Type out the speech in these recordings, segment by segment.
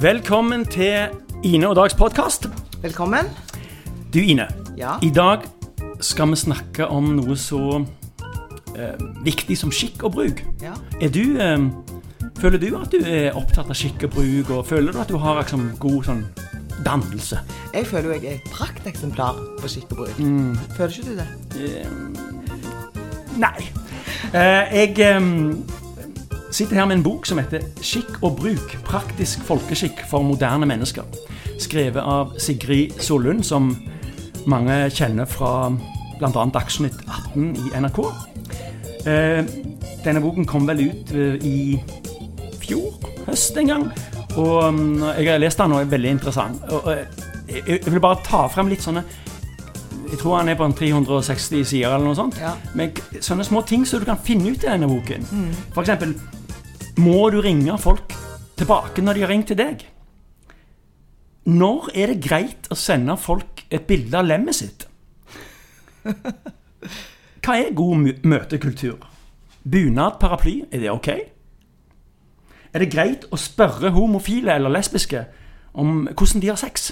Velkommen til Ine og Dags podkast. Velkommen. Du, Ine. Ja. I dag skal vi snakke om noe så eh, viktig som skikk og bruk. Ja. Er du eh, Føler du at du er opptatt av skikk og bruk, og føler du at du har liksom, god sånn dannelse? Jeg føler jo jeg er et prakteksemplar på skikk og bruk. Mm. Føler ikke du det? Nei. Eh, jeg eh, sitter her med en bok som heter 'Skikk og bruk praktisk folkeskikk for moderne mennesker'. Skrevet av Sigrid Sollund, som mange kjenner fra bl.a. Dagsnytt 18 i NRK. Eh, denne boken kom vel ut eh, i fjor høst en gang. Og um, jeg har lest den og er veldig interessant. Og, og, jeg, vil bare ta frem litt sånne Jeg tror han er på en 360 sider eller noe sånt. Ja. Men sånne små ting som du kan finne ut i denne boken. For eksempel Må du ringe folk tilbake når de har ringt til deg? Når er det greit å sende folk et bilde av lemmet sitt? Hva er god møtekultur? Bunad, paraply, er det ok? Er det greit å spørre homofile eller lesbiske om hvordan de har sex?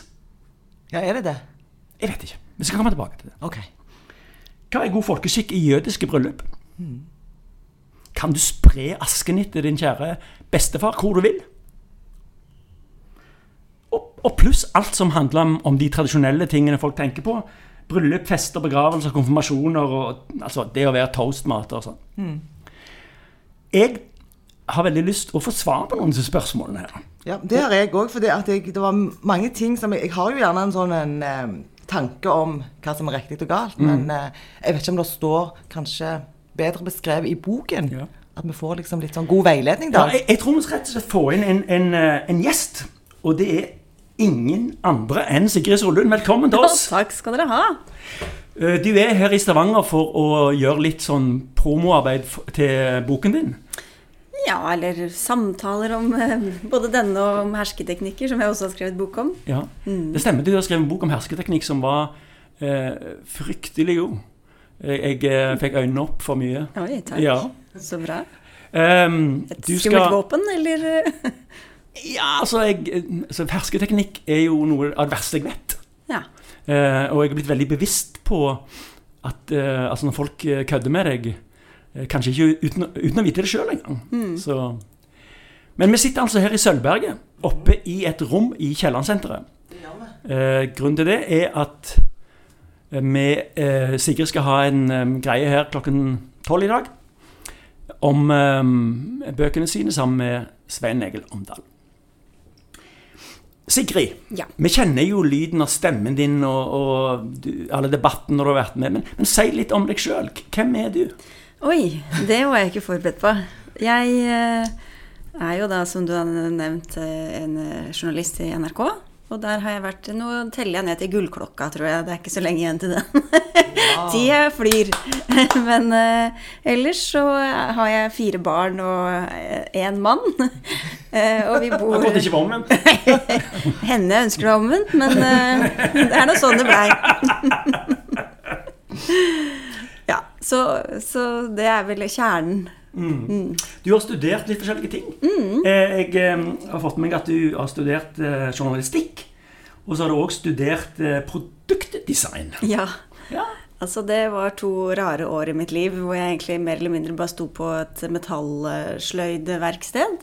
Ja, er det det? Jeg vet ikke. Vi skal komme tilbake til det. OK. Hva er god folkeskikk i jødiske bryllup? Kan du spre asken etter din kjære bestefar hvor du vil? Og, og pluss alt som handler om, om de tradisjonelle tingene folk tenker på. Bryllup, fester, begravelser, konfirmasjoner og altså det å være toastmater og sånn. Jeg har veldig lyst å få svar på noen av disse spørsmålene her. Ja, Det har jeg òg. For det, at jeg, det var mange ting som Jeg, jeg har jo gjerne en sånn en, eh, tanke om hva som er riktig og galt. Men eh, jeg vet ikke om det står kanskje bedre beskrevet i boken. Ja. At vi får liksom litt sånn god veiledning Ja, da. jeg, jeg tror vi skal rett og slett få inn en, en, eh, en gjest. Og det er ingen andre enn Sigrid Sollund. Velkommen til oss. Takk skal dere ha. Eh, Du er her i Stavanger for å gjøre litt sånn promoarbeid til boken din. Ja, eller samtaler om eh, både denne og om hersketeknikker, som jeg også har skrevet bok om. Ja, Det stemmer. Du har skrevet en bok om hersketeknikk som var eh, fryktelig god. Jeg, jeg eh, fikk øynene opp for mye. Oi, takk. Ja. Så bra. Um, Et du skummelt skal våpen, eller? Ja, altså, jeg, altså Hersketeknikk er jo noe av det verste jeg vet. Ja. Uh, og jeg er blitt veldig bevisst på at uh, altså når folk kødder med deg uh, Kanskje ikke uten, uten å vite det sjøl engang. Så. Men vi sitter altså her i Sølvberget, oppe i et rom i Kiellandsenteret. Eh, grunnen til det er at vi eh, Sigrid skal ha en eh, greie her klokken tolv i dag om eh, bøkene sine sammen med Svein Egil Omdal. Sigrid, Ja. vi kjenner jo lyden av stemmen din og, og du, alle debattene du har vært med, men, men si litt om deg sjøl. Hvem er du? Oi, det var jeg ikke forberedt på. Jeg eh, er jo da, som du har nevnt, eh, en eh, journalist i NRK. Og der har jeg vært Nå teller jeg ned til gullklokka, tror jeg. Det er ikke så lenge igjen til den. Tida flyr. Men uh, ellers så har jeg fire barn og én mann. Uh, og vi bor Jeg trodde ikke være omvendt. Henne ønsker det omvendt, men eh, det er nå sånn det blei. ja, så, så det er vel kjernen. Du har studert litt forskjellige ting. Mm. Jeg eh, har fått med meg at du har studert eh, journalistikk. Og så har du òg studert eh, produktdesign. Ja. Ja. Altså, det var to rare år i mitt liv hvor jeg egentlig mer eller mindre bare sto på et metallsløydverksted.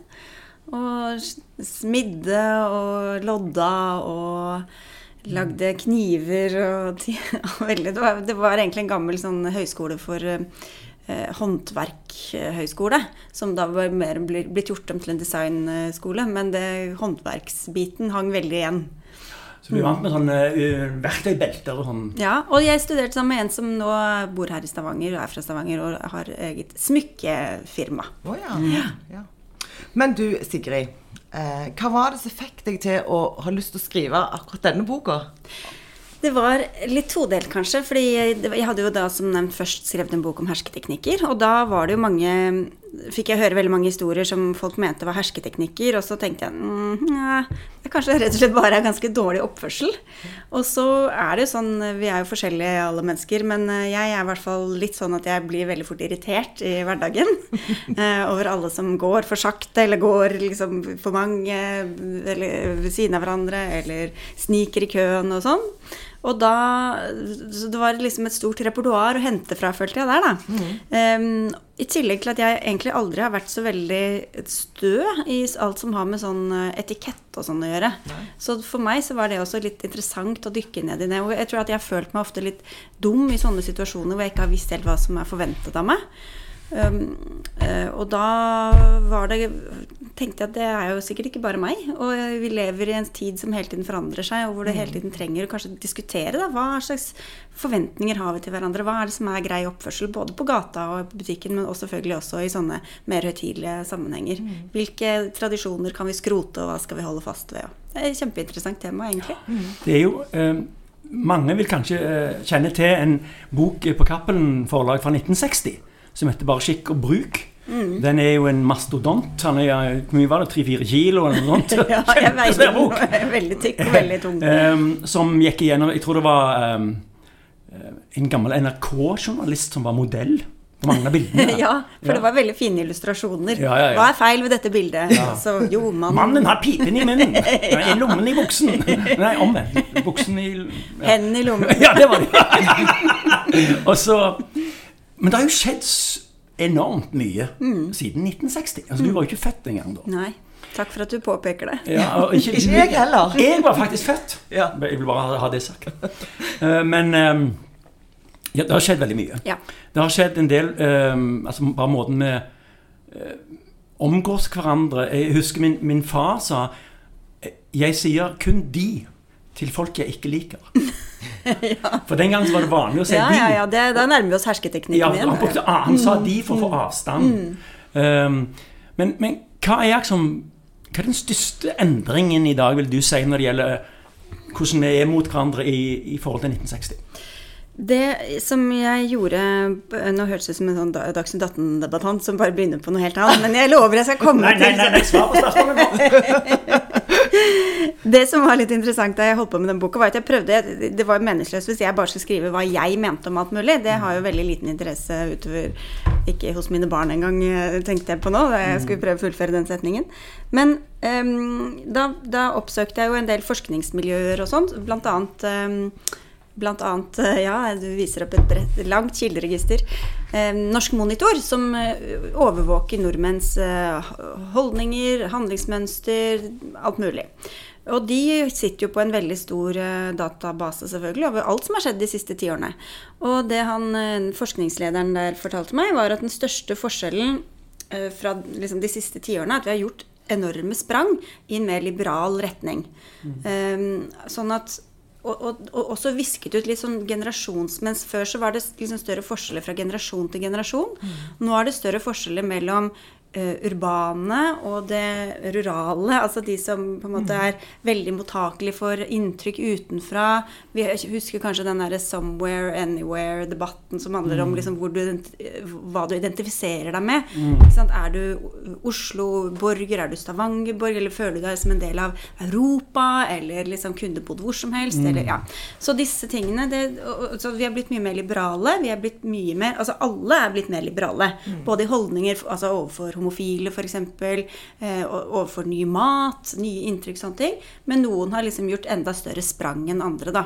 Og smidde og lodda og lagde kniver og og veldig, det, var, det var egentlig en gammel sånn høyskole for eh, håndverkhøyskole. Som da var mer blitt gjort om til en designskole. Men det håndverksbiten hang veldig igjen. Så du er vant med sånne uh, verktøybelter og sånn. Ja, og jeg studerte sammen med en som nå bor her i Stavanger, og er fra Stavanger, og har eget smykkefirma. Å ja. ja. Men du, Sigrid. Eh, hva var det som fikk deg til å ha lyst til å skrive akkurat denne boka? Det var litt todelt, kanskje. fordi jeg, jeg hadde jo da som nevnt først skrevet en bok om hersketeknikker. Og da var det jo mange Fikk jeg høre veldig mange historier som folk mente var hersketeknikker. Og så tenkte jeg mm, ja, det kanskje rett og slett bare er ganske dårlig oppførsel. Og så er det jo sånn Vi er jo forskjellige alle mennesker, men eh, jeg er i hvert fall litt sånn at jeg blir veldig fort irritert i hverdagen eh, over alle som går for sakte, eller går liksom for mange, eller ved siden av hverandre, eller sniker i køen og sånn. Og da Så det var liksom et stort repertoar å hente fra, følte jeg der, da. Em, I tillegg til at jeg egentlig aldri har vært så veldig stø i alt som har med sånn eh, etikett og sånn å gjøre. Så for meg så var det også litt interessant å dykke ned i det. Og jeg tror at jeg har følt meg ofte litt dum i sånne situasjoner hvor jeg ikke har visst helt hva som er forventet av meg. Um, og da var det tenkte jeg at det er jo sikkert ikke bare meg. Og vi lever i en tid som hele tiden forandrer seg, og hvor det hele tiden trenger å kanskje diskutere da, hva slags forventninger har vi til hverandre. Hva er det som er grei oppførsel, både på gata og på butikken, men også selvfølgelig også i sånne mer høytidelige sammenhenger. Hvilke tradisjoner kan vi skrote, og hva skal vi holde fast ved? Det er et kjempeinteressant tema, egentlig. Det er jo Um Mange vil kanskje eh, kjenne til en bok på Cappelen forlag fra 1960 som heter bare 'Skikk og bruk'. Mm. Den er jo en mastodont. Han er hvor mye var det, tre-fire kilo eller noe sånt? Ja, jeg Kjempesvær bok. veldig tykk og veldig tung. um, som gikk igjennom Jeg tror det var eh, en gammel NRK-journalist som var modell på mange av bildene. Ja, for det var veldig fine illustrasjoner. Ja, ja, ja. Hva er feil ved dette bildet? Så, jo, mannen, Mannen har pipen i munnen! Ja. I lommen i buksen. Nei, omvendt. Buksen i ja. Hendene i lommen. Ja, det var det. Og så Men det har jo skjedd enormt mye Mm. siden 1960. Altså, Du var jo ikke født engang da. Nei. Takk for at du påpeker det. Ja, ikke, Ikke jeg heller. Jeg var faktisk født. Ja. Jeg vil bare ha- det sagt. Eh, Men eh, ja, det har skjedd veldig mye. Ja. Det har skjedd en del eh, Altså bare måten vi eh, omgås hverandre Jeg husker min, min far sa Jeg sier kun de til folk jeg ikke liker. For den gangen var det vanlig å si Ja, de. ja, ja, det, da nærmer vi oss hersketeknikken Ja, igjen. han, brukte, ah, han sa de for å få avstand. Um, men, men hva er liksom Hva er den største endringen i dag, vil du si, når det gjelder hvordan vi er mot hverandre i, i forhold til 1960? Det som jeg gjorde Nå hørtes det ut som en sånn Dagsnytt 18-debattant som bare begynner på noe helt annet, men jeg lover jeg skal komme Nei, nei, til nei, nei svar på spørsmålet! Det som var litt interessant da jeg holdt på med den boka, var at jeg prøvde Det var meningsløst hvis jeg bare skulle skrive hva jeg mente om alt mulig. Det har jo veldig liten interesse utover Ikke hos mine barn engang, eh, tenkte jeg på nå. Da jeg skulle prøve å fullføre den setningen. Men um, da, da oppsøkte jeg jo en del forskningsmiljøer og sånt, blant annet ehm, Blant annet, eh, ja, du viser opp et bredt, langt kilderegister. Norsk Monitor, som eh, overvåker nordmenns eh, holdninger, handlingsmønster, alt mulig. Og de sitter jo på en veldig stor database selvfølgelig over alt som har skjedd de siste tiårene. Og det han, forskningslederen der fortalte meg, var at den største forskjellen fra liksom, de siste tiårene er at vi har gjort enorme sprang i en mer liberal retning. Eh, sånn at og, og, og også visket ut litt sånn generasjons... Mens før så var det liksom større forskjeller fra generasjon til generasjon. Nå er det større forskjeller mellom urbane og det rurale. Altså de som på en måte er veldig mottakelige for inntrykk utenfra. Vi husker kanskje den derre 'somewhere, anywhere'-debatten som handler om liksom hvor du, hva du identifiserer deg med. Ikke sant? Er du Oslo-borger, er du Stavanger-borger, eller føler du deg som en del av Europa, eller liksom kunne bodd hvor som helst, eller ja. Så disse tingene det, Så vi har blitt mye mer liberale. Vi er blitt mye mer Altså alle er blitt mer liberale. Både i holdninger altså overfor homofile, f.eks., eh, overfor ny mat, nye inntrykk, sånne ting. Men noen har liksom gjort enda større sprang enn andre, da.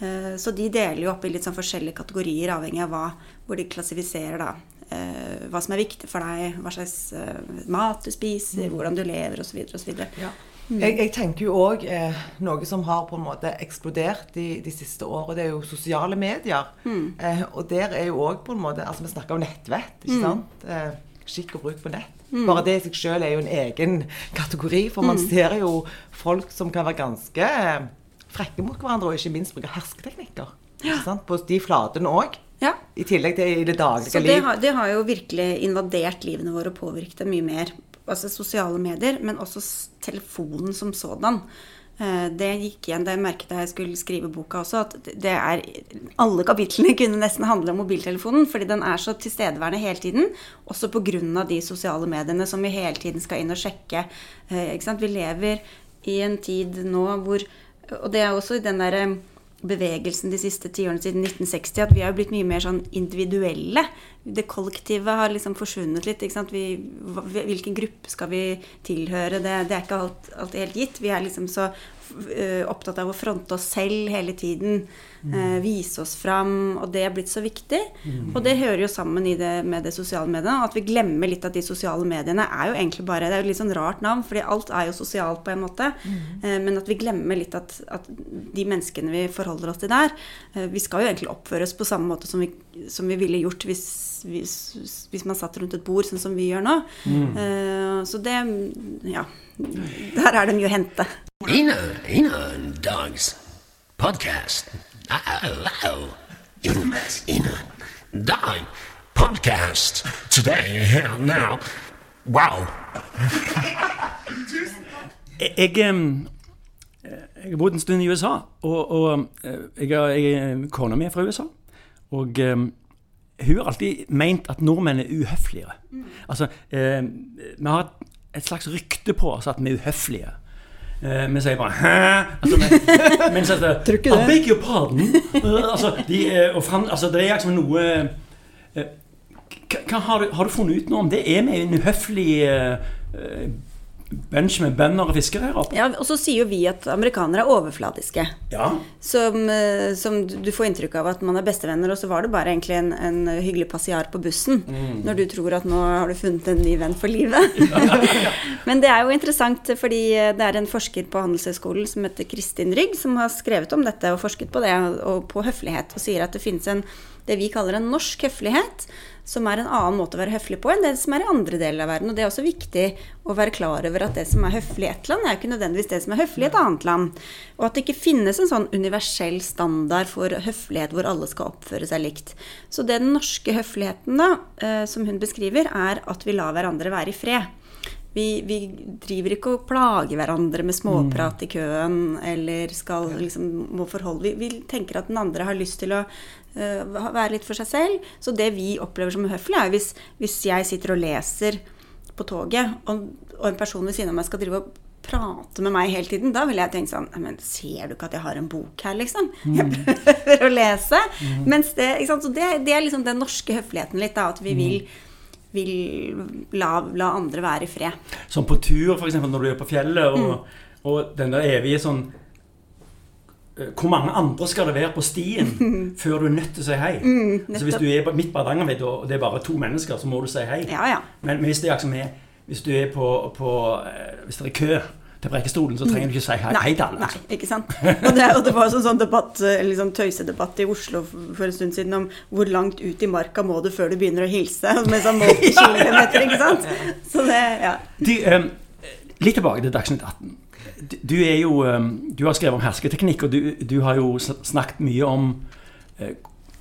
Eh, Så de deler jo opp i litt sånn forskjellige kategorier, avhengig av hva, hvor de klassifiserer da. eh, Hva som er viktig for deg, hva slags eh, mat du spiser, hvordan du lever osv. osv. Jeg, jeg tenker jo òg eh, noe som har på en måte eksplodert de, de siste årene, det er jo sosiale medier. Eh, og der er jo òg på en måte Altså vi snakker om nettvett, ikke sant? Eh, skikk og bruk på nett. Bare det i seg sjøl er jo en egen kategori, for man ser jo folk som kan være ganske eh, frekke mot hverandre, og ikke minst bruke hersketeknikker. Ikke sant? På de flatene òg. Ja. I tillegg til i det daglige Så det liv. har, det har jo virkelig invadert livene våre og påvirket dem mye mer. Altså sosiale medier, men også telefonen som sådan. Eh, det gikk igjen, det merket jeg jeg skulle skrive boka også, at det er Alle kapitlene kunne nesten handle om mobiltelefonen, fordi den er så tilstedeværende hele tiden. Også pga. de sosiale mediene som vi hele tiden skal inn og sjekke. Eh? Vi lever i en tid nå hvor Og det er også i den derre bevegelsen de siste tiårene siden 1960 at vi har blitt mye mer sånn individuelle. Det kollektive har liksom forsvunnet litt. Vi, hvilken gruppe skal vi tilhøre? Det, det er ikke alt, alt, helt gitt. Vi er liksom så opptatt av å fronte oss selv hele tiden. Uh, vise oss fram. Og det er blitt så viktig. Mm. Og det hører jo sammen det, med det sosiale mediene. At vi glemmer litt at de sosiale mediene er jo egentlig bare Det er jo litt sånn rart navn, fordi alt er jo sosialt på en måte. Mm. Eh, men at vi glemmer litt at, at, de menneskene vi forholder oss til der Vi skal jo egentlig oppføre oss på samme måte som vi, som vi ville gjort hvis hvis, hvis, man satt rundt et bord, sånn som vi gjør nå. Mm. Uh, så det Ja. Der er det mye å hente. Ina, Ina Dogs podcast. Ina Dime podcast. Today, here, now. Wow. jeg, jeg, jeg har bodd en stund i USA, og, og jeg, jeg, kona mi er fra USA. Og um, hun har alltid meint at nordmenn er uhøflige. Mm. Altså, um, vi har et slags rykte på oss at vi er uhøflige. Eh, vi sier bare 'hæ?' Altså, men, mens altså, I beg your pardon. altså, de, og fram, altså, det er liksom noe eh, hva, har, du, har, du, funnet ut noe om det? Er vi en uhøflig eh, bunch med bønder og fiskere her oppe. Ja, Og så sier jo vi at amerikanere er overfladiske. Ja. Som, eh, som, du får inntrykk av at man er bestevenner, og så var det bare egentlig en, en hyggelig passiar på bussen. Mm. Når du tror at nå har du funnet en ny venn for livet. Men det er jo interessant, fordi det er en forsker på Handelshøyskolen som heter Kristin Rygg, som har skrevet om dette og forsket på det, og på høflighet, og sier at det finnes en, det vi kaller en norsk høflighet som er en annen måte å være høflig på enn det som er i andre deler av verden. Og det er også viktig å være klar over at det som er høflig i ett land, er ikke nødvendigvis det som er høflig i et annet land. Og at det ikke finnes en sånn universell standard for høflighet hvor alle skal oppføre seg likt. Så det den norske høfligheten, da, eh, som hun beskriver, er at vi lar hverandre være i fred. Vi, vi, driver ikke og plager hverandre med småprat i køen eller skal liksom må forholde vi, vi, tenker at den andre har lyst til å uh, være litt for seg selv. Så det vi opplever som uhøflig, er hvis, hvis jeg sitter og leser på toget, og, og, en person ved siden av meg skal drive og prate med meg hele tiden, da vil jeg tenke sånn Men ser du ikke at jeg har en bok her, liksom? Mm. Jeg prøver å lese. Mm. Mens det, Så det, det, er liksom den norske høfligheten litt, da, at vi vil vil la, la, andre være i fred. Som på tur, f.eks. når du er på fjellet, og, mm. og den der evige sånn eh, hvor mange andre skal det være på stien før du er nødt til å si hei? Mm, altså Hvis du er midt på Hardangervidda og det er bare to mennesker, så må du si hei. Ja, ja. Men hvis, det er, liksom, hvis du er på, på eh, Hvis det er kø til Preikestolen, så trenger du ikke si hei, hei til alle. Nei, ikke sant. Og det, og det var en sånn debatt, liksom tøysedebatt i Oslo for en stund siden om hvor langt ut i marka må du før du begynner å hilse. Med sånn målt kilometer, ikke sant. Så det, ja. Du, um, litt tilbake til Dagsnytt 18. Du, du, er jo, um, du har skrevet om hersketeknikk, og du, du har jo snakket mye om uh,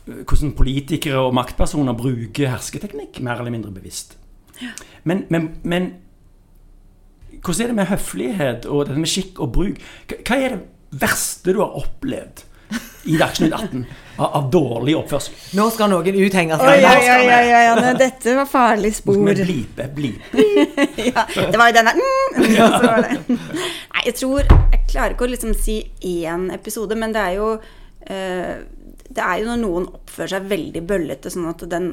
hvordan politikere og maktpersoner bruker hersketeknikk, mer eller mindre bevisst. Ja. Men, men, men hvordan er det med høflighet og dette med skikk og bruk? Hva er det verste du har opplevd i Dagsnytt 18 av, av, dårlig oppførsel? Nå skal noen uthenge seg. Oi, oi, oi, oi, oi, dette var farlig spor. Med blipe, blipe. ja, det var jo denne mm, Nei, jeg tror Jeg klarer ikke å liksom si én episode, men det er jo uh, det er jo når noen oppfører seg veldig bøllete, sånn at den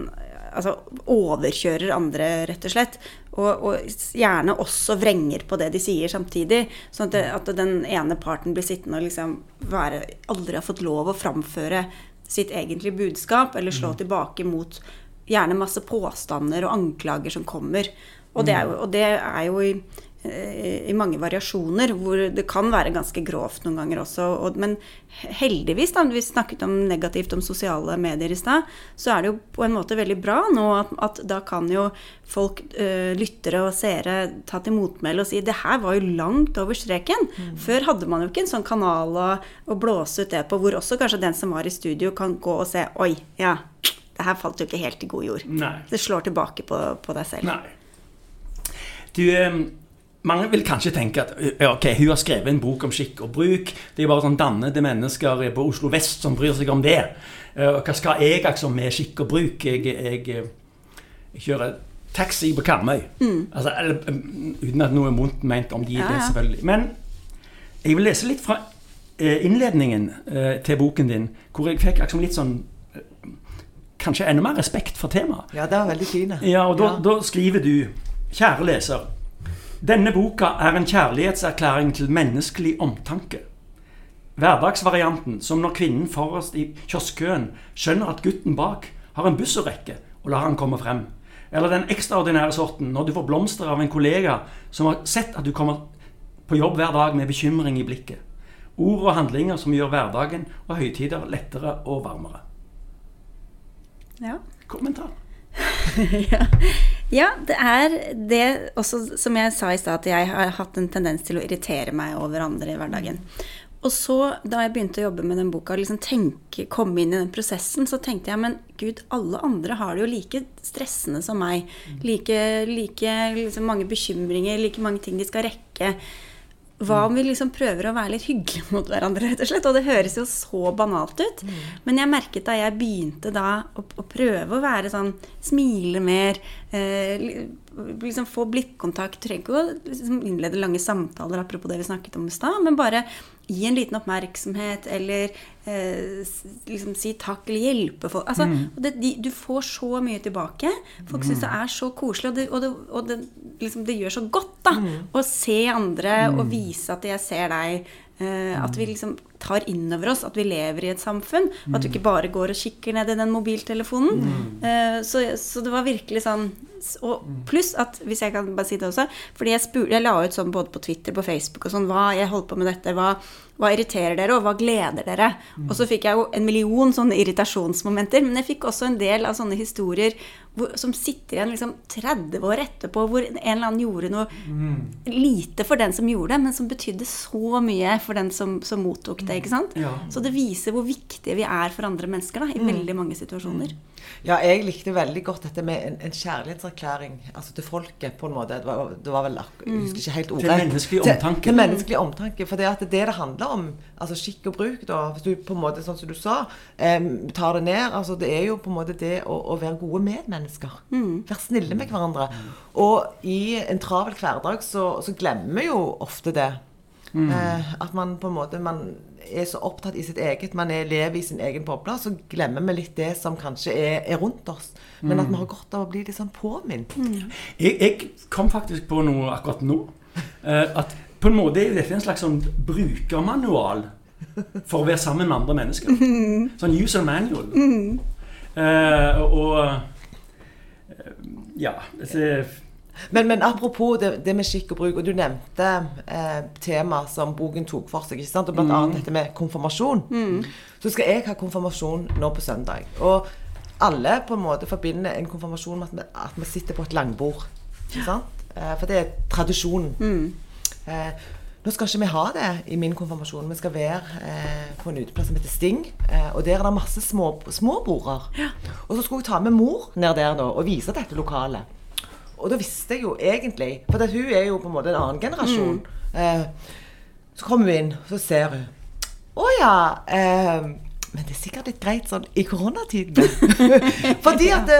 altså, overkjører andre, rett og slett. Og, og, gjerne også vrenger på det de sier samtidig. Sånn at, det, at den ene parten blir sittende og liksom være, aldri har fått lov å framføre sitt egentlige budskap, eller slå mm. tilbake mot gjerne masse påstander og anklager som kommer. Og det er jo, og det er jo i i mange variasjoner, hvor det kan være ganske grovt noen ganger også. Og, men heldigvis, da, vi snakket om negativt om sosiale medier i stad, så er det jo på en måte veldig bra nå at, at da kan jo folk, uh, lyttere og seere, ta til motmæle og si det her var jo langt over streken. Mm. Før hadde man jo ikke en sånn kanal å, å, blåse ut det på, hvor også kanskje den som var i studio, kan gå og se Oi, ja, det her falt jo ikke helt i god jord. Nei. Det slår tilbake på, på deg selv. Nei. Du... Um mange vil kanskje tenke at ok, hun har skrevet en bok om skikk og bruk. Det er bare sånn dannede mennesker på Oslo vest som bryr seg om det. Eh, hva skal jeg altså med skikk og bruk? Jeg, jeg, jeg kjører taxi på Karmøy. Mm. Altså, eller, uten at noe er vondt ment om de Ja, det, selvfølgelig. Men jeg vil lese litt fra innledningen til boken din, hvor jeg fikk liksom litt sånn Kanskje enda mer respekt for temaet. Ja, det var veldig fint. Ja, og da, da skriver du Kjære leser. Denne boka er en kjærlighetserklæring til menneskelig omtanke. Hverdagsvarianten, som når kvinnen forrest i kioskkøen skjønner at gutten bak har en buss å rekke, og lar han komme frem. Eller den ekstraordinære sorten, når du får blomster av en kollega som har sett at du kommer på jobb hver dag med bekymring i blikket. Ord og handlinger som gjør hverdagen og høytider lettere og varmere. Ja. Kommentar. ja. Ja, det er det også som jeg sa i stad, at jeg har hatt en tendens til å irritere meg over andre i hverdagen. Og så, da jeg begynte å jobbe med den boka, liksom tenke, komme inn i den prosessen, så tenkte jeg men gud, alle andre har det jo like stressende som meg. Like, like liksom, mange bekymringer, like mange ting de skal rekke. Hva om vi liksom prøver å være litt hyggelige mot hverandre, rett og slett? Og det høres jo så banalt ut. Men jeg merket da jeg begynte da å, å prøve å være sånn Smile mer. Eh, liksom få blikkontakt. Trenger ikke å liksom innlede lange samtaler, apropos det vi snakket om i stad, men bare gi en liten oppmerksomhet, eller eh, liksom si takk, eller hjelpe folk. Altså, og det, de, du får så mye tilbake. Folk syns det er så koselig, og det, og det, og det, liksom, det gjør så godt da, å se andre og vise at jeg ser deg. eh, at vi liksom tar inn over oss at vi lever i et samfunn. At du ikke bare går og kikker ned i den mobiltelefonen. Eh, så, så det var virkelig sånn og pluss at, hvis jeg kan bare si det også Fordi jeg, spur, jeg la ut sånn både på Twitter på Facebook og sånn Hva jeg holder på med dette, hva, hva irriterer dere, og hva gleder dere? Og så fikk jeg jo en million sånne irritasjonsmomenter. Men jeg fikk også en del av sånne historier hvor, som sitter igjen liksom 30 år etterpå, hvor en eller annen gjorde noe lite for den som gjorde det, men som betydde så mye for den som, som mottok det. ikke sant? Ja. Så det viser hvor viktige vi er for andre mennesker da, i veldig mange situasjoner. Ja, jeg likte veldig godt dette med en, en kjærlighetserklæring altså til folket, på en måte. Det var, det var vel Jeg husker ikke helt ordet. menneskelig Til- omtanke. Til menneskelig omtanke. For det at det er det det handler om, altså skikk og bruk, da, hvis du på en måte, sånn som du sa, eh, tar det ned altså Det er jo på en måte det å, å være gode medmennesker. Være snille med hverandre. Og i en travel hverdag så, så glemmer vi jo ofte det. Eh, at man på en måte man er så opptatt i sitt eget, man er, lever i sin egen boble, så glemmer vi litt det som kanskje er, er rundt oss. Men at vi har godt av å bli litt sånn påminnet. Jeg, jeg kom faktisk på noe akkurat nå. eh, at på en måte er dette en slags sånn brukermanual for å være sammen med andre mennesker. Sånn user manual. Eh, og eh, ja det, Men, men apropos det, det med skikk og bruk, og du nevnte eh, tema som boken tok for seg, ikke sant? og blant annet dette med konfirmasjon. Så skal jeg ha konfirmasjon nå på søndag. Og alle på en måte forbinder en konfirmasjon med at vi, at vi sitter på et langbord. Ikke sant? Eh, for det er tradisjonen. Eh, nå skal ikke vi ha det i min konfirmasjon. Vi skal være eh, på en uteplass som heter Sting. Eh, og der er det masse små, små border. Og så skulle jeg ta med mor ned der nå og vise dette lokalet. Og da visste jeg jo egentlig For at hun er jo på en måte en annen generasjon. Eh, så kommer hun inn, så ser hun Å ja. Eh, men det er sikkert litt greit sånn i koronatidene. Fordi at det,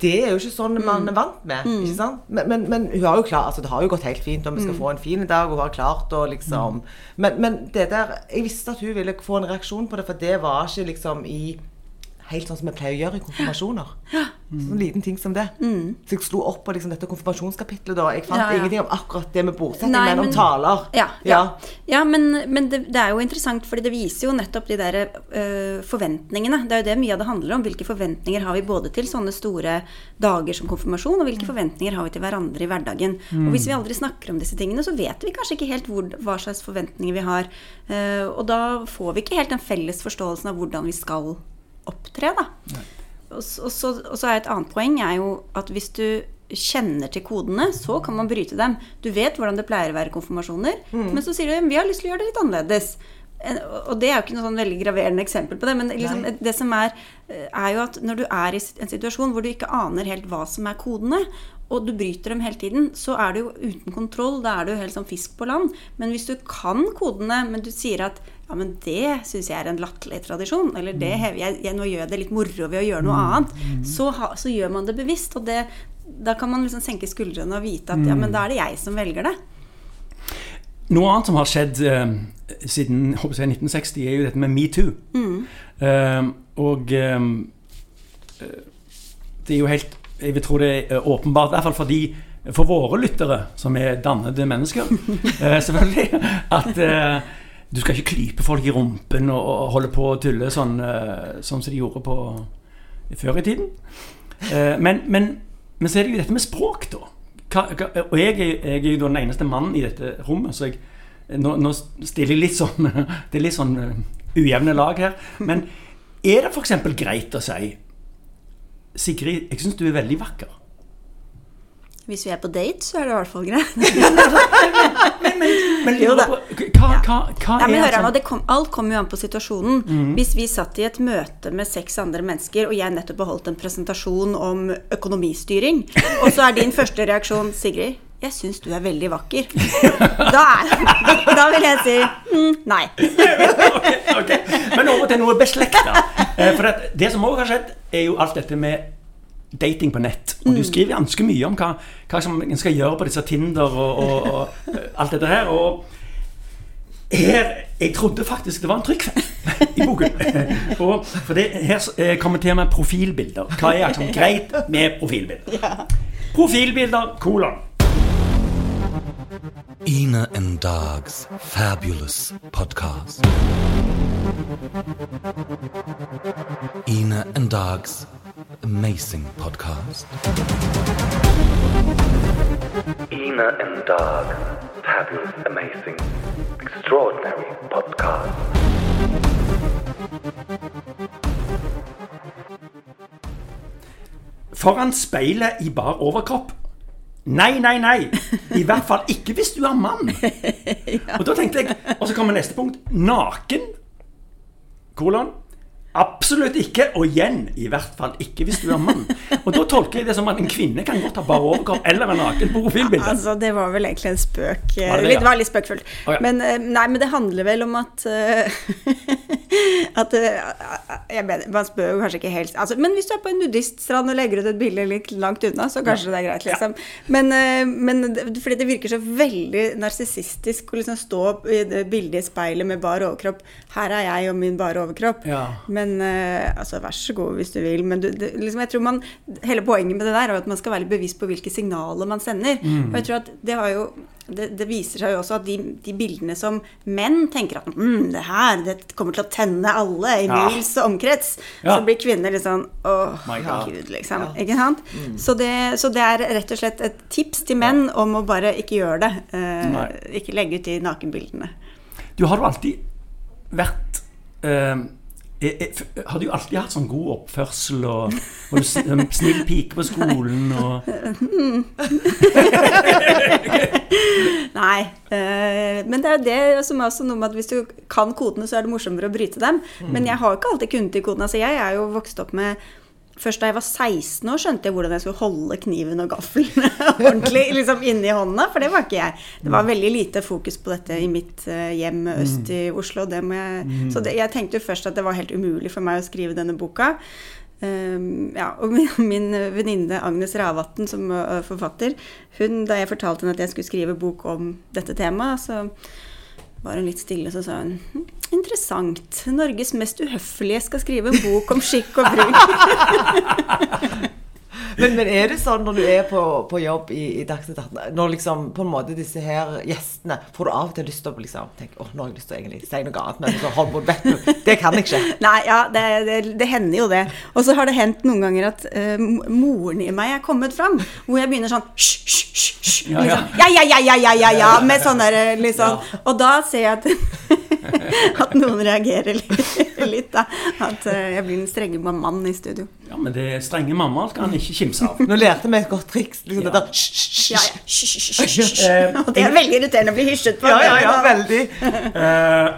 det er jo ikke sånn man er vant med. ikke sant? Men, men, men hun har jo klart, altså det har jo gått helt fint, og vi skal få en fin dag, og hun har klart å liksom men, men det der Jeg visste at hun ville få en reaksjon på det, for det var ikke liksom i Helt sånn som vi pleier å gjøre i konfirmasjoner. Sånn liten ting som det. Så jeg slo opp på liksom dette konfirmasjonskapitlet. da. Jeg fant Ja, ja. ingenting om akkurat det med bordsetting, Nei, men om taler. Ja, ja. ja men, men det, det er jo interessant, fordi det viser jo nettopp de der øh, forventningene. Det er jo det mye av det handler om. Hvilke forventninger har vi både til sånne store dager som konfirmasjon, og hvilke forventninger har vi til hverandre i hverdagen. Og hvis vi aldri snakker om disse tingene, så vet vi kanskje ikke helt hvor, hva slags forventninger vi har. Uh, og da får vi ikke helt den felles forståelsen av hvordan vi skal opptre, da. Og, så, og så er et annet poeng er jo at hvis du kjenner til kodene, så kan man bryte dem. Du vet hvordan det pleier å være konfirmasjoner, men så sier du vi har lyst til å gjøre det litt annerledes. og det er jo ikke noe sånn veldig graverende eksempel på det, men liksom, det som er, eh, er jo at når du er i en situasjon hvor du ikke aner helt hva som er kodene, og du bryter dem hele tiden, så er du jo uten kontroll. Da er du jo helt sånn fisk på land. Men hvis du kan kodene, men du sier at ja, men det syns jeg er en latterlig tradisjon, eller det hever jeg, jeg, nå gjør jeg det litt moro ved å gjøre noe annet, så, ha, så gjør man det bevisst. Og det, da kan man liksom senke skuldrene og vite at ja, men da er det jeg som velger det. Noe annet som har skjedd eh, siden jeg, 1960, er jo dette med metoo. Eh, og eh, det er jo helt Jeg vil tro det er åpenbart, i hvert fall for, de, for våre lyttere, som er dannede mennesker, eh, selvfølgelig, at eh, du skal ikke klype folk i rumpen og, holde på å tulle sånn, eh, sånn som de gjorde på før i tiden. Eh, men, men, men så er det jo dette med språk, da. Og jeg jeg er jo den eneste mannen i dette rommet, så jeg, nå, nå stiller jeg litt sånn Det er litt sånn eh, ujevne lag her. Men er det f.eks. greit å si Sigrid, jeg syns du er veldig vakker. Hvis vi er på date, så er det i hvert fall greit. Men Jo da. hva, hva, hva men er sånn- det kom, Alt kommer jo an på situasjonen. Mm. Hvis vi satt i et møte med seks andre mennesker, og jeg nettopp har holdt en presentasjon om økonomistyring, og så er din første reaksjon Sigrid, jeg syns du er veldig vakker. Da, er, da vil jeg si mm, nei. okay, okay. Men over til noe beslekta. Eh, For det, det som òg har skjedd, er jo alt dette med dating på nett. Og Mm. du skriver ganske mye om hva, hva som en skal gjøre på disse Tinder og, og, og eh, alt dette her. Og her Jeg trodde faktisk det var en trykkfeil i boken. Og for det, her eh, kommer temaet profilbilder. Hva er altså greit med profilbilder? Profilbilder, kolon. Ina and Dog's fabulous podcast. Ina and Dog's amazing podcast. Ina and Dog, fabulous, amazing, extraordinary podcast. Foran speilet i bar overkropp. Nei, nei, nei. I hvert fall ikke hvis du er mann. Og da tenkte jeg, og så kommer neste punkt. Naken. Kolon. Absolutt ikke. Og igjen, i hvert fall ikke hvis du er mann. Og da tolker jeg det som at en kvinne kan godt ha bar overkropp eller en naken på profilbildet. Altså, det var vel egentlig en spøk. eh, Var det det, ja? var litt spøkfullt. Oh, ja. Men, eh, nei, men det handler vel om at eh, At eh, jeg mener, Man spør jo kanskje ikke helt altså, Men hvis du er på en nudiststrand og legger ut et bilde litt langt unna, så kanskje det er greit, liksom. Men, eh, men fordi det virker så veldig narsissistisk å liksom stå i det bildet i speilet med bar overkropp. Her er jeg og min bare overkropp. Ja. Men eh, altså, vær så god hvis du vil. Men du, det, liksom, jeg tror man, hele poenget med det der er at man skal være litt bevisst på hvilke signaler man sender. Mm. Og jeg tror at det har jo det, det viser seg jo også at de, de bildene som menn tenker at mm, det her det kommer til å tenne alle i Ja. omkrets, Ja. så blir kvinner litt sånn åh, gud, liksom. Ikke sant? Så, det, så det er rett og slett et tips til menn om å bare ikke gjøre det. Eh, ikke legge ut de nakenbildene. Du har jo alltid vært eh, eh, jeg, hadde du alltid hatt sånn god oppførsel og, og snill pike på skolen og Nei. eh, men det er jo det som er noe med at hvis du kan kodene, så er det morsommere å bryte dem. Men jeg har ikke alltid kunnet de kodene. Altså, jeg er jo vokst opp med Først da jeg var 16 år, skjønte jeg hvordan jeg skulle holde kniven og gaffelen ordentlig liksom inni hånda, for det var ikke jeg. Det var veldig lite fokus på dette i mitt eh, hjem øst i Oslo. Jeg, Så det, jeg tenkte jo først at det var helt umulig for meg å skrive denne boka. Um, ja, og min, min venninne Agnes Ravatn, som uh, forfatter, hun, da jeg fortalte henne at jeg skulle skrive bok om dette temaet, så var hun litt stille, så sa hun «Hm, Interessant. Norges mest uhøflige skal skrive en bok om skikk og bruk. Men, men er det sånn når du er på, på jobb i, i Dagsnytt 18, når liksom på en måte disse her gjestene Får du av og til lyst til å liksom tenke åh, nå har jeg lyst til å egentlig si noe annet, men så hold på, vet du, det kan jeg ikke. Nei, ja, det, det, det hender jo det. Og så har det hendt noen ganger at uh, moren i meg er kommet fram, hvor jeg begynner sånn hysj, hysj, hysj, ja. Liksom, ja, ja, ja, ja, ja, ja, ja, med sånn der eh, liksom. Og da ser jeg at, at noen reagerer litt, litt da. At eh, jeg blir den strenge mammaen i studio. Ja, men det er strenge mammaer skal han ikke kimse av. Nå lærte vi et godt triks. Liksom Ja. det der hysj, Ja, ja. Eh, Og det er veldig irriterende å bli hysjet på. Ja, ja, ja, veldig. Eh,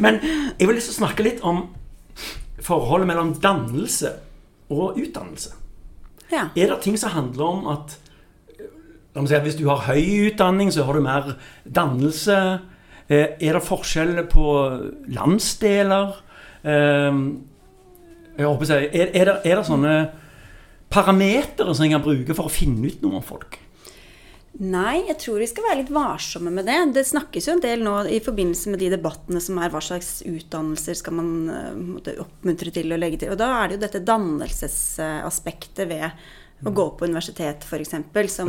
Men jeg vil lyst til å snakke litt om forholdet mellom dannelse og utdannelse. Ja. Er det ting som handler om at La meg si at Hvis du har høy utdanning, så har du mer dannelse. Eh, Er det forskjell på landsdeler? Eh, Jeg håper si, er, er, det, er det sånne parametere som jeg kan bruke for å finne ut noe om folk? Nei, jeg tror vi skal være litt varsomme med det. Det snakkes jo en del nå i forbindelse med de debattene som er hva slags utdannelser skal man eh, måtte oppmuntre til å legge til. Og da er det jo dette dannelsesaspektet ved å gå på universitet, f.eks.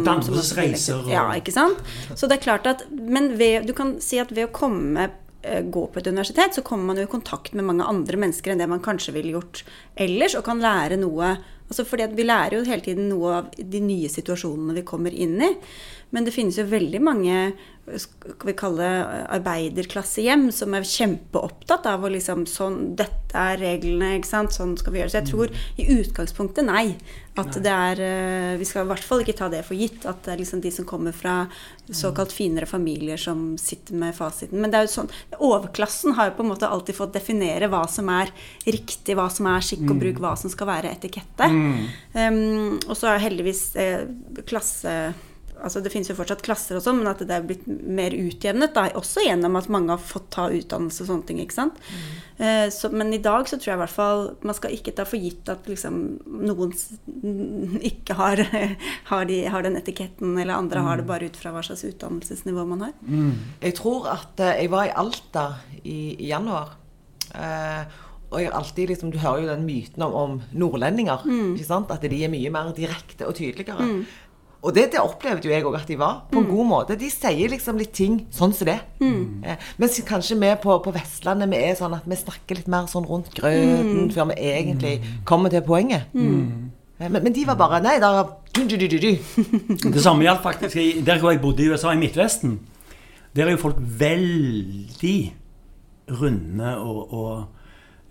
Dannelsesreiser og- Ja, ikke sant. Så det er klart at Men ved, du kan si at ved å komme eh, gå på et universitet, så kommer man jo i kontakt med mange andre mennesker enn det man kanskje ville gjort ellers, og kan lære noe altså fordi Vi lærer jo hele tiden noe av de nye situasjonene vi kommer inn i. Men det finnes jo veldig mange skal vi kalle arbeiderklassehjem som er kjempeopptatt av å liksom sånn, Dette er reglene, ikke sant. Sånn skal vi gjøre. Så jeg tror i utgangspunktet nei. At det er eh, Vi skal i hvert fall ikke ta det for gitt. At det er liksom de som kommer fra såkalt finere familier som sitter med fasiten. Men det er jo sånn Overklassen har jo på en måte alltid fått definere hva som er riktig, hva som er skikk og bruk, hva som skal være etikette. Um, og så er heldigvis eh, klasse Altså Det finnes jo fortsatt klasser og sånn, men at det er blitt mer utjevnet. Da, også gjennom at mange har fått ta utdannelse og sånne ting. ikke sant? Eh, så, men i dag så tror jeg i hvert fall man skal ikke ta for gitt at liksom noen ikke har, har, de, har den etiketten, eller andre har det bare ut fra hva slags utdannelsesnivå man har. Jeg tror at eh, jeg var i Alta i, i januar. Eh, og alltid liksom, Du hører jo den myten om, om nordlendinger. sant? At de er mye mer direkte og tydeligere. Og det, det opplevde jo jeg òg at de var, på en god måte. De sier liksom litt ting sånn som det. Eh, mens kanskje vi på, på Vestlandet vi er sånn at vi snakker litt mer sånn rundt grøten før vi egentlig kommer til poenget. Eh, Men, men de var bare Nei, der du, du, du, du, du. Det samme gjaldt faktisk i, der hvor jeg bodde i USA, i Midtvesten. Der er jo folk veldig runde og, og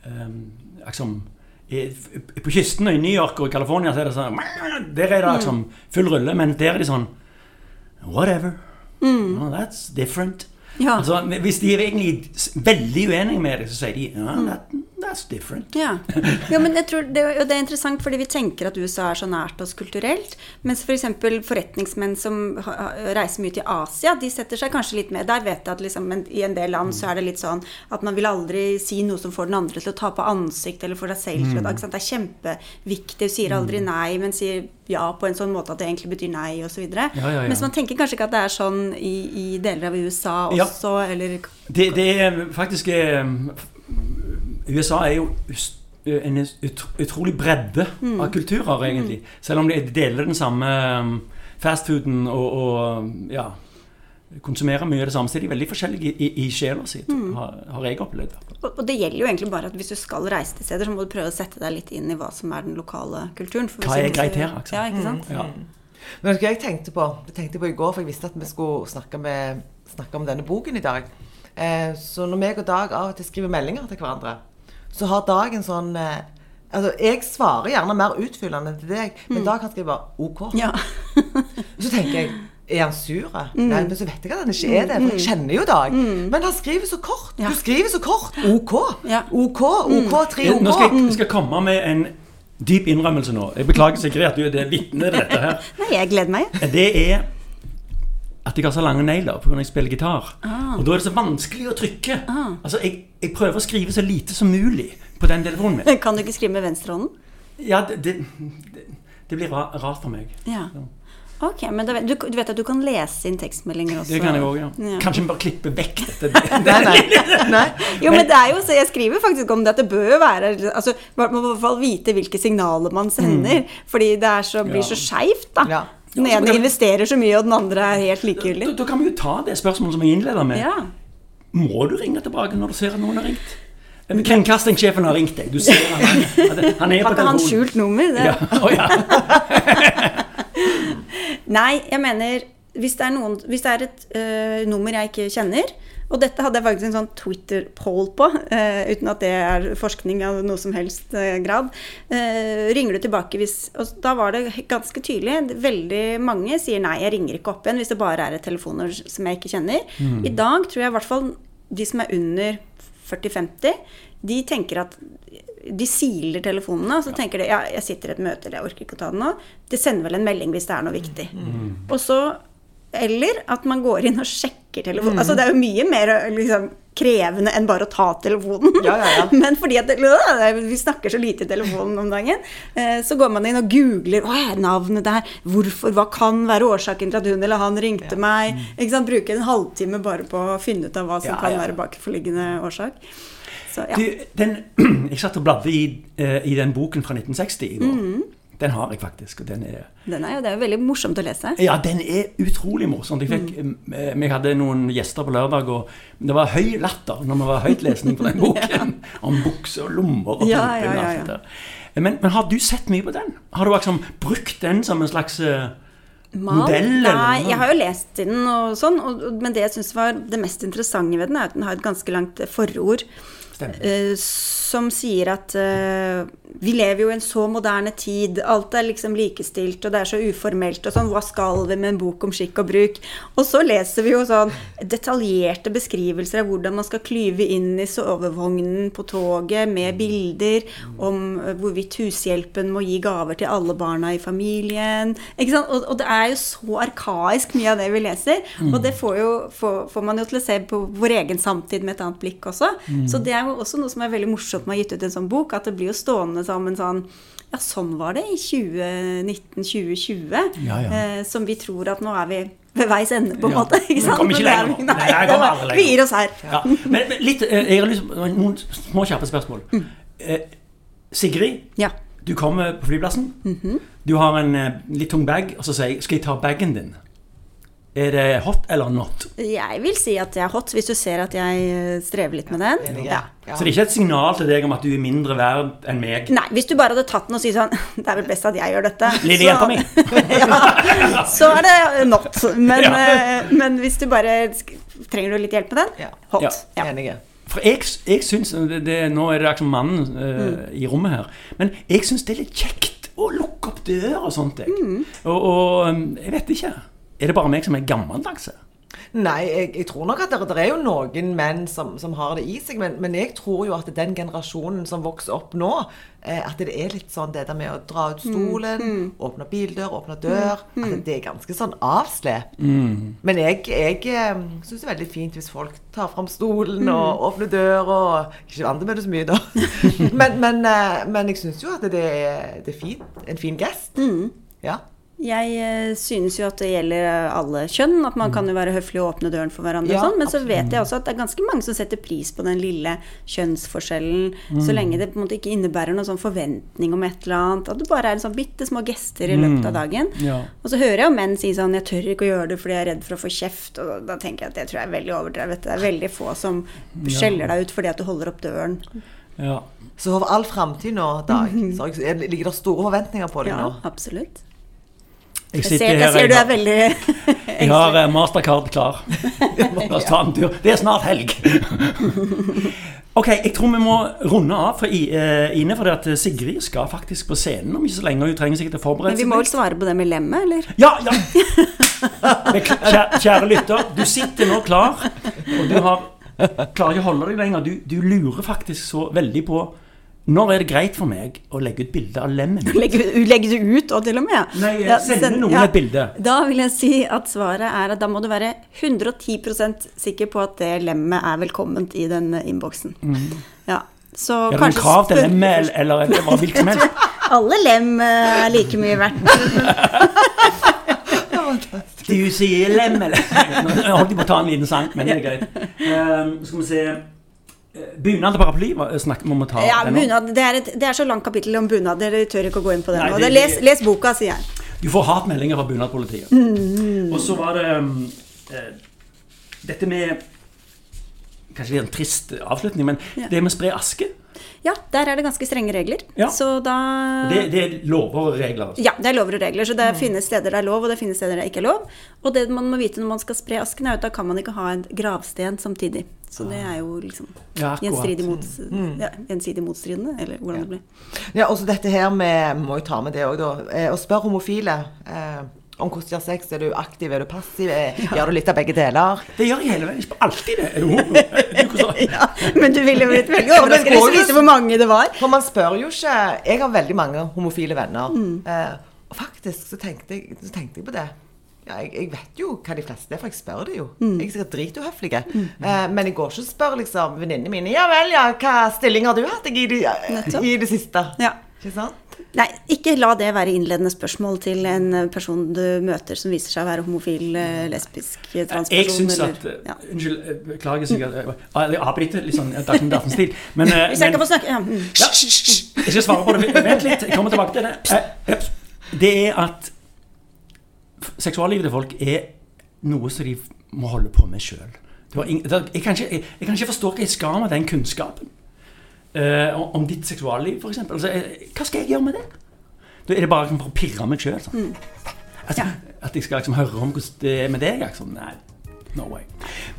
um, liksom På kysten og i New York og California så er det sånn Der er det liksom full rulle, men der er de sånn Whatever. Oh, that's different. Ja. Altså, hvis de er egentlig veldig uenige med deg, så sier de ja, that, That's different. Ja. ja, men jeg tror det, det er interessant fordi vi tenker at USA er så nært oss kulturelt. Mens f.eks. For forretningsmenn som reiser mye til Asia, de setter seg kanskje litt med Der vet jeg at liksom, men i en del land så er det litt sånn at man vil aldri si noe som får den andre til å ta på ansikt, eller for deg selv til å ikke? Det er kjempeviktig. Du sier aldri nei, men sier ja på en sånn måte at det egentlig betyr nei, osv. Ja, ja, ja. Mens man tenker kanskje ikke at det er sånn i, i deler av USA Ja. også, eller Det, det er faktisk eh, USA er jo en utrolig bredde av kulturer, egentlig. Selv om de deler den samme fastfooden og, og ja, konsumerer mye av det samme, så er de veldig forskjellige i, i, sjela si, har, har jeg opplevd. Og og det gjelder jo egentlig bare at hvis du skal reise til steder, så må du prøve å sette deg litt inn i hva som er den lokale kulturen. for Hva er greit her, her, sant? Ja, ikke sant? Ja. Men vet jeg tenkte på? Det tenkte på i går, for jeg visste at vi skulle snakke, med, snakke om denne boken i dag. Eh, så når meg og Dag av og til skriver meldinger til hverandre, så har Dag en sånn eh, Altså, jeg svarer gjerne mer utfyllende til deg, men Dag kan skrive bare OK. Ja. Så tenker jeg er han sur? Nei, men så vet jeg at han ikke er det, for jeg kjenner jo Dag. Men han skriver så kort. Ja. Du skriver så kort. OK. Ja. OK, OK, tre OK. Nå skal jeg, jeg skal komme med en dyp innrømmelse nå. Jeg beklager sikkert at du er det vitne til dette her. Nei, jeg gleder meg. Det er at jeg har så lange negler pga. jeg spiller gitar. Ah. Og da er det så vanskelig å trykke. Altså, jeg, jeg prøver å skrive så lite som mulig på den telefonen min. Kan du ikke skrive med venstrehånden? Ja, det, det, det, det blir ra- rart for meg. Ja. Ok, men da du, du vet at du kan lese inn tekstmeldinger også? Det kan jeg òg, ja. Ja. Kanskje vi bare klipper vekk dette. Nei, nei. nei. Jo, men det er jo, så Jeg skriver faktisk om det at det bør jo være altså, Man må i hvert fall vite hvilke signaler man sender. Fordi det er så, blir så Ja. skeivt, da. Ja. Den Ja, ene kan- investerer så mye, og den andre er helt Da, likegyldig. da kan vi jo ta det spørsmålet som jeg innleda med. Ja. Må du ringe tilbake når du ser at noen har ringt? Men Kringkastingssjefen har ringt deg. Du ser han, han, han er Har ikke han skjult nummer? Det. Ja. Oh, ja. Nei, jeg mener hvis det er, noen, hvis det er et øh, nummer jeg ikke kjenner, Og dette hadde jeg faktisk en sånn Twitter-poll på, uh, uten at det er forskning av noe som helst uh, grad. Uh, ringer du tilbake hvis Og da var det ganske tydelig. Veldig mange sier nei, jeg ringer ikke opp igjen hvis det bare er et telefonnummer som jeg ikke kjenner. I dag tror jeg i hvert fall de som er under 40-50, de tenker at de siler telefonene, og så tenker de ja, jeg sitter i et møte, eller jeg orker ikke å ta det nå. De sender vel en melding hvis det er noe viktig. Og så Eller at man går inn og sjekker telefonen. Altså det er jo mye mer liksom, krevende enn bare å ta telefonen. Ja, ja, ja. Men fordi at øh, vi snakker så lite i telefonen om dagen, eh, så går man inn og googler hva er navnet der, hvorfor, hva kan være årsaken til at hun eller han ringte meg? Sant? Bruker en halvtime bare på å finne ut av hva som kan være bakenforliggende årsak. Så, ja. Du, den, jeg satt og bladde i, eh, i den boken fra 1960 i går. Mm. Den har jeg faktisk. og den er... Den er jo, det er jo veldig morsomt å lese. Ja, den er utrolig morsom. Jeg, fikk, eh, Vi hadde noen gjester på lørdag, og det var høy latter når vi var høytlesning på den boken. Om bukser og lommer og Ja, ja, ja, ja. Men, men har du sett mye på den? Har du liksom brukt den som en slags eh, Mal? modell? Nei, jeg har jo lest den, og sånn, og- men det jeg syns var det mest interessante ved den, er at den har et ganske langt forord. Stemmer. eh, som sier at eh, vi lever jo i en så moderne tid, alt er liksom likestilt, og det er så uformelt, og sånn, hva skal vi med en bok om skikk og bruk? Og så leser vi jo sånn detaljerte beskrivelser av hvordan man skal klyve inn i sovevognen på toget, med bilder om eh, hvorvidt hushjelpen må gi gaver til alle barna i familien. Ikke sant? Og, og det er jo så arkaisk mye av det vi leser, og det får, jo, får, får man jo til å se på vår egen samtid med et annet blikk også. Så det er jo også noe som er veldig morsomt med å ha gitt ut en sånn bok, at det blir jo stående som en sånn ja, sånn var det i 2019-2020. Ja, ja. Eh, som vi tror at nå er vi ved veis ende, på en Ja. måte. Ikke Vi sant? kommer ikke er lenger Nei, Nei, jeg kommer aldri lenger. vi gir oss her. Ja. Men, men litt, eh, jeg har lyst noen små kjappe spørsmål. Mm. Eh, Sigrid, Ja. du kommer på flyplassen. Mhm. Du har en eh, litt tung bag, og så sier jeg 'Skal jeg ta bagen din?' Er det hot eller not? Jeg vil si at jeg er hot, hvis du ser at jeg eh, strever litt med den. Ja. Ja. Så det er ikke et signal til deg om at du er mindre verd enn meg? Nei, hvis du bare hadde tatt den og sagt sånn Det er vel best at jeg gjør dette. Lille jenta mi. ja, så er det not. Men, Ja. eh, men hvis du bare Trenger du litt hjelp med den? Hot. Ja. For jeg, jeg syns det, det, Nå er det liksom mannen uh, Mm. i rommet her. Men jeg syns det er litt kjekt å lukke opp døra og sånt. Jeg. Mm. Og, og jeg vet ikke. Er det bare meg som er gammeldags? Nei, jeg, jeg tror nok at det, det er jo noen menn som, som har det i seg, men, men jeg tror jo at den generasjonen som vokser opp nå, eh, at det er litt sånn det der med å dra ut stolen, åpne bildør, åpne dør At det er ganske sånn avslep. Men jeg, jeg eh, syns det er veldig fint hvis folk tar fram stolen og åpner dør og Ikke vant med det så mye, da. men, men, eh, men jeg syns jo at det er, det er fint. En fin gest. Ja. Jeg eh, synes jo at det gjelder alle kjønn, at man kan jo være høflig og åpne døren for hverandre Ja, og sånn, men så vet jeg også at det er ganske mange som setter pris på den lille kjønnsforskjellen, så lenge det på en måte ikke innebærer noen sånn forventning om et eller annet, at det bare er sånn bitte små gester i løpet av dagen. Ja. Og så hører jeg jo menn si sånn 'jeg tør ikke å gjøre det fordi jeg er redd for å få kjeft', og da tenker jeg at det tror jeg er veldig overdrevet. Det er veldig få som skjeller deg ut fordi at du holder opp døren. Ja. Så for all framtid nå, Dag, så ligger det store forventninger på deg Ja, nå. absolutt. Jeg Jeg ser, jeg ser du er veldig Jeg har eh, mastercard klar. La oss ta en tur. Det er snart helg. Ok, jeg tror vi må runde av for eh, Ine, for at Sigrid skal faktisk på scenen om ikke så lenge. Hun trenger sikkert å forberede seg. Men vi må vel svare på det med lemmet, eller? Ja, ja! Kjære, kjære lytter, du sitter nå klar, og du har klarer ikke å holde deg lenger. Du, du lurer faktisk så veldig på når er det greit for meg å legge ut bilde av lemmet mitt? Legge, legge det ut og til og med? Nei, Ja, sende send- noen ja. et bilde. Da vil jeg si at svaret er at da må du være 110% sikker på at det lemmet er velkomment i den innboksen. Ja, så Er det noen krav til lemmet, eller, eller hva hvilket som helst? Alle lem eh, er like mye verdt. Du sier lem, eller? Nå holdt jeg på å ta en liten sang, men det er greit. Um, skal vi se Eh, Bunad og paraply snakk, må vi ta Ja, bunad, det, er et, det er så langt kapittel om bunad, dere tør ikke å gå inn på det Nei, det- Det- Les, les boka, sier jeg. Du får hatmeldinger fra bunadpolitiet. Og så var det um, uh, dette med Kanskje det er en trist avslutning, men Ja. det med å spre aske. Ja, der er det ganske strenge regler. Ja. Så da Det, det er lover og regler. altså. Ja, det er lover og regler. Så det finnes steder det er lov, og det finnes steder det ikke er lov. Og det man må vite når man skal spre asken, er at da kan man ikke ha en gravsten samtidig. Så det er jo liksom Ja, gjenstridig, mots, ja, gjensidig motstridende, eller hvordan det blir. Ja, også dette her med Må jo ta med det òg, da. Eh, Å spørre homofile eh, om hvordan de har sex. Er du aktiv, er du passiv? Eh, Gjør du litt av begge deler? Det gjør jeg hele veien. Ikke alltid det. Er du homo? Er du hvordan? Ja, men du ville blitt veldig overrasket hvis du visste hvor mange det var. For man spør jo ikke Jeg har veldig mange homofile venner. Mm. Eh, og faktisk så tenkte, jeg, så tenkte jeg på det. Ja, jeg, jeg vet jo hva de fleste er, for jeg spør det jo. Mm. Jeg er sikkert drituhøflig. Eh, men jeg går ikke og spør liksom venninnene mine Ja vel, ja, hva stilling har du hatt i, det- i det siste? Ja. Ikke sant? Nei, ikke la det være innledende spørsmål til en person du møter som viser seg å være homofil, eh, lesbisk, eh, transperson. Jeg syns at eh, ja. Unnskyld, beklager sikkert. Jeg avbryter litt sånn Dagsnytt 18-stil. Men, eh, Hvis jeg ikke får snakke ja. mm. ja, Jeg skal svare på det. Vent litt, jeg kommer tilbake til det. Det er at seksuallivet til folk er noe som de må holde på med sjøl. Jeg, jeg, kan ikke forstå hva jeg skal med den kunnskapen. Uh, om, ditt seksualliv, f.eks. Altså, hva skal jeg gjøre med det? Da er det bare for å pirre meg sjøl. Sånn. Altså, At jeg skal liksom høre om hvordan det er med deg. Liksom. Nei, no way.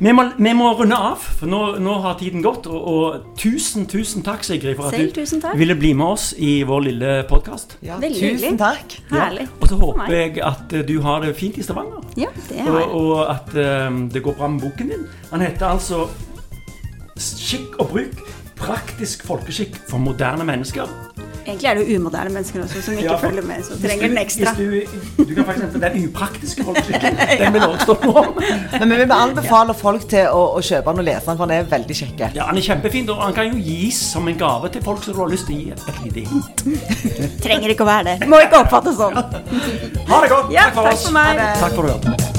Vi må, vi må runde av, for nå, nå har tiden gått. Og, og tusen, tusen takk, Sigrid, for at Selv du ville bli med oss i vår lille podkast. Ja, Veldig tusen takk. Herlig. Og så håper jeg at eh, du har det fint i Stavanger. Ja, det har Og, jeg. og at um, det går bra med boken din. Den heter altså 'Skikk og bruk praktisk folkeskikk for moderne mennesker'. Egentlig er det jo umoderne mennesker også som ikke Ja, for- følger med, så trenger du- den ekstra. Hvis du, du kan faktisk hente den upraktiske folkeskikken. Den vil også stå på. Men vi vil anbefale folk til å, å kjøpe den og lese den, for den er veldig kjekk. Ja, Han er kjempefin, og han kan jo gis som en gave til folk som du har lyst til å gi et, lite hint. Trenger ikke å være det. Må ikke oppfattes sånn. Ha det godt. Ja, takk for takk oss. for meg. Takk for at du hørte.